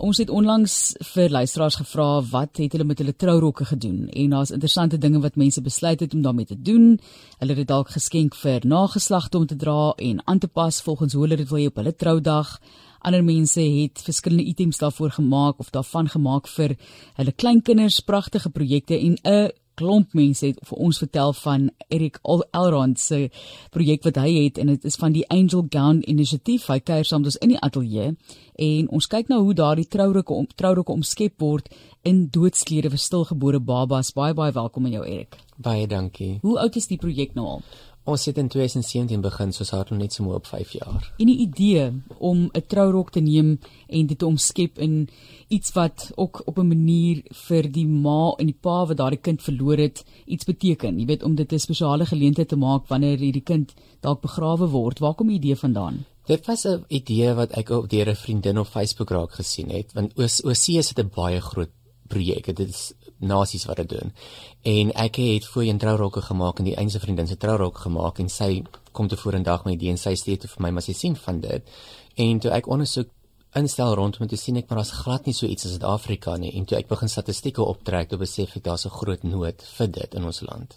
Ons het onlangs vir luisteraars gevra wat het hulle met hulle trourokke gedoen en daar's interessante dinge wat mense besluit het om daarmee te doen. Hulle het dit dalk geskenk vir nageslagte om te dra en aan te pas volgens hoe hulle dit wil hê op hulle troudag. Ander mense het verskillende items daarvoor gemaak of daarvan gemaak vir hulle kleinkinders, pragtige projekte en 'n klomp mense het vir ons vertel van Erik Elrond se projek wat hy het en dit is van die Angel Gown inisiatief. Hy kuier saam met ons in die ateljee en ons kyk nou hoe daardie trourukke om trourukke omskep word in doodsklere vir stilgebore babas. Baie baie welkom aan jou Erik. Baie dankie. Hoe oud is die projek nou al? Ons het in 2017 begin, soos haar net so mooi op 5 jaar. En die idee om 'n trourok te neem en dit te omskep in iets wat ook op 'n manier vir die ma en die pa wat daardie kind verloor het, iets beteken. Jy weet om dit 'n spesiale geleentheid te maak wanneer hierdie kind dalk begrawe word. Waar kom die idee vandaan? Dit was 'n idee wat ek op deur 'n vriendin op Facebook raak gesien het, want OC is 'n baie groot projek. Dit is nasies wat dit doen. En ek het voorheen trourokke gemaak en die eense vriendin se trourok gemaak en sy kom te vorendag met die en sy steek vir my maar sy sien van dit. En toe ek ondersoek instel rondom te sien ek maar daar's glad nie so iets in Suid-Afrika nie en toe ek begin statistieke optrek, toe besef ek daar's 'n groot nood vir dit in ons land.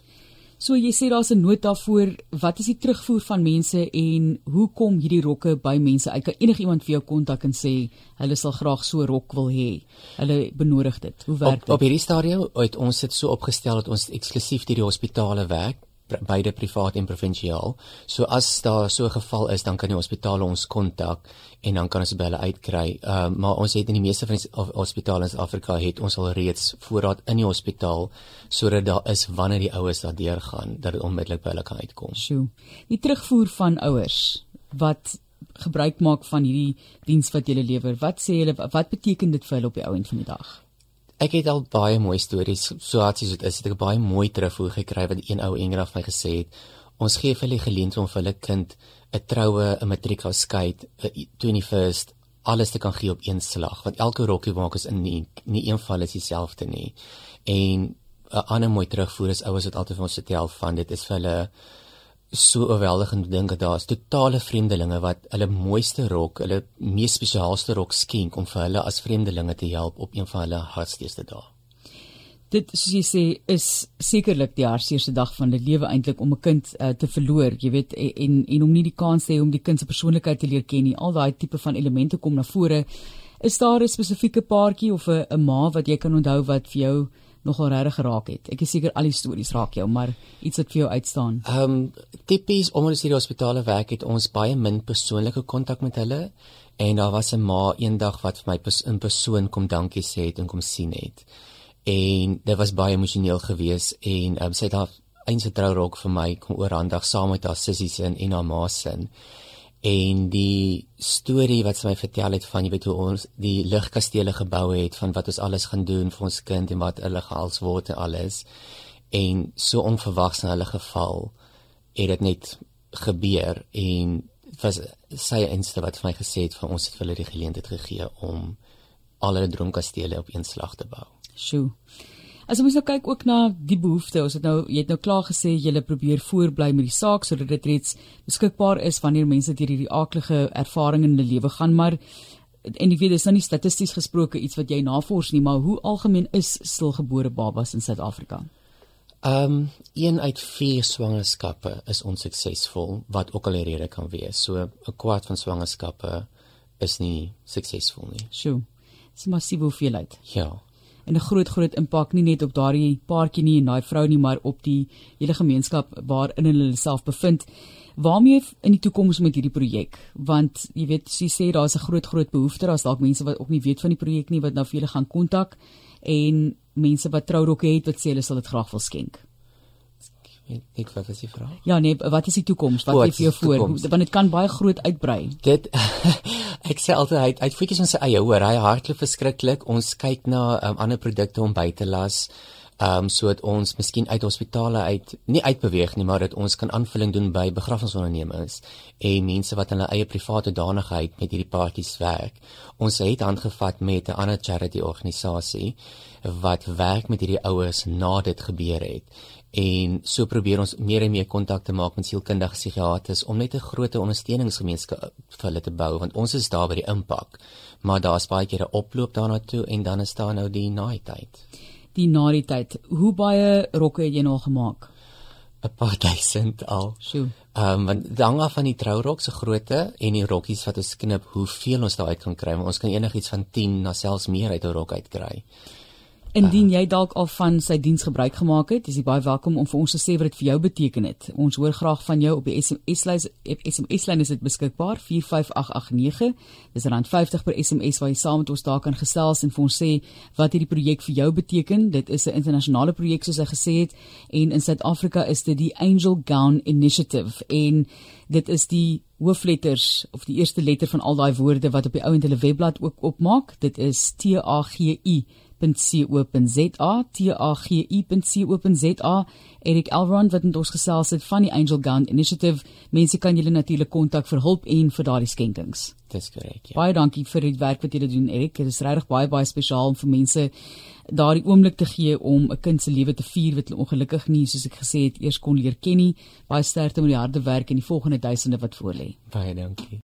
So jy sê daar's 'n nood daarvoor. Wat is die terugvoer van mense en hoe kom hierdie rokke by mense? Ek kan enigiemand vir jou kontak en sê hulle sal graag so 'n rok wil hê. Hulle benodig dit. Hoe werk dit? Op, op hierdie stadium het ons dit so opgestel dat ons eksklusief deur die hospitale werk beide privaat en provinsiaal. So as daar so 'n geval is, dan kan die hospitale ons kontak en dan kan ons by hulle uitkry. Ehm uh, maar ons het in die meeste van die hospitale in Afrika het ons al reeds voorraad in die hospitaal sodat daar is wanneer die ouers daar deurgaan dat dit onmiddellik by hulle kan uitkom. Sjoe. Die terugvoer van ouers wat gebruik maak van hierdie diens wat jy lewer. Wat sê hulle wat beteken dit vir hulle op die ou end van die dag? Ek het al baie mooi stories, hartjies dit is, het ek baie mooi terugvoer gekry wat een ou vir my gesê het. Ons gee vir hulle geleentheid om vir hulle kind 'n troue, 'n matriek afskeid, 'n 21st alles te kan gee op een slag, want elke rokkie maak is in nie, nie een val is dieselfde nie. En 'n ander mooi terugvoer is ouers wat altyd vir ons vertel van dit is vir hulle so oorweldigend dink dat daar's totale vreemdelinge wat hulle mooiste rok, hulle mees spesiaalste rok skenk om vir hulle as vreemdelinge te help op een van hulle hartseerste dae. Dit soos jy sê is sekerlik die hartseerste dag van die lewe eintlik om 'n kind uh, te verloor, jy weet en en om nie die kans te hê om die kind se persoonlikheid te leer ken nie. Al daai tipe van elemente kom na vore. Is daar 'n spesifieke paartjie of 'n 'n ma wat jy kan onthou wat vir jou nogal regtig geraak het. Ek is seker al die stories raak jou, maar iets wat vir jou uitstaan. Ehm um, tipies omdat ons hier hospitale werk het ons baie min persoonlike kontak met hulle en daar was 'n ma eendag wat vir my pers in persoon kom dankie sê het en kom sien het. En dit was baie emosioneel geweest en um, sy het haar eense trourok vir my kom oorhandig saam met haar sissies in en haar ma se en die storie wat sy my vertel het van jy weet hoe ons die ligkastele gebou het van wat ons alles gaan doen vir ons kind en wat hulle gehals word en alles en so onverwags in hulle geval het dit net gebeur en was sy inste wat vir my gesê het van ons het vir hulle die geleentheid gegee om al hulle droomkastele op een slag te bou. Sjoe. As ons nou kyk ook na die behoeftes, ons het nou jy het nou klaar gesê jy probeer voorbly met die saak sodat dit reeds beskikbaar is wanneer mense deur hierdie aaklige ervaring in hulle lewe gaan, maar en ek weet dis nou nie statisties gesproke iets wat jy navors nie, maar hoe algemeen is stilgebore babas in Suid-Afrika? Ehm um, een uit vier swangerskappe is onsuksesvol wat ook al 'n rede kan wees. So 'n kwart van swangerskappe is nie suksesvol nie. Sjoe. Dis massief hoeveelheid. Ja en 'n groot groot impak nie net op daardie paartjie nie en daai vrou nie, maar op die hele gemeenskap waarin hulle self bevind. Waarmee in die toekoms met hierdie projek? Want jy weet, sy sê daar's 'n groot groot behoefte, daar's dalk mense wat ook nie weet van die projek nie wat nou vir julle gaan kontak en mense wat trourokke het wat sê hulle sal dit graag wil skenk. Ek wat is die vraag? Ja nee, wat is die toekoms? Wat lê vir jou voor? Want dit kan baie groot uitbrei. Dit ek sê altyd hy hy fokus ons eie hoor, hy hartlik verskriklik. Ons kyk na um, ander produkte om by te las. Ehm um, sodat ons miskien uit hospitale uit nie uitbeweeg nie, maar dat ons kan aanvulling doen by begrafnisondernemings en mense wat hulle eie private danigheid met hierdie parties werk. Ons het handgevat met 'n ander charity organisasie wat werk met hierdie ouers na dit gebeur het en so probeer ons meer en meer kontak te maak met sielkundige psigiaters om net 'n groot ondersteuningsgemeenskap vir hulle te bou want ons is daar by die impak. Maar daar's baie keer 'n oploop daarna toe en dan is daar nou die naaityd. Die naaityd. Hoe baie rokke het jy nou gemaak? 'n paar duisend al. Sjoe. Ehm um, want dan af van die trourok se grootte en die rokkies wat ons knip hoeveel ons daaruit kan kry. Ons kan enigiets van 10 na selfs meer uit 'n rok uitkry Indien jy dalk al van sy diens gebruik gemaak het, is jy baie welkom om vir ons te sê wat dit vir jou beteken het. Ons hoor graag van jou op die SMS-lys. SMS-lyn is dit beskikbaar 45889. Dis rand 50 per SMS waar jy saam met ons daar kan gesels en vir ons sê wat hierdie projek vir jou beteken. Dit is 'n internasionale projek soos hy gesê het en in Suid-Afrika is dit die Angel Gown Initiative en dit is die hoofletters of die eerste letter van al daai woorde wat op die ou en hulle webblad ook opmaak. Dit is T A G I tagi.co.za tagi.co.za Erik Elrond wat met ons gesels het van die Angel Gun Initiative. Mense kan julle natuurlik kontak vir hulp en vir daardie skenkings. Dis korrek ja. Baie dankie vir die werk wat julle doen Erik. Dit is regtig baie baie spesiaal om vir mense daardie oomblik te gee om 'n kind se lewe te vier wat hulle ongelukkig nie soos ek gesê het eers kon leer ken nie. Baie sterkte met die harde werk en die volgende duisende wat voor lê baie dankie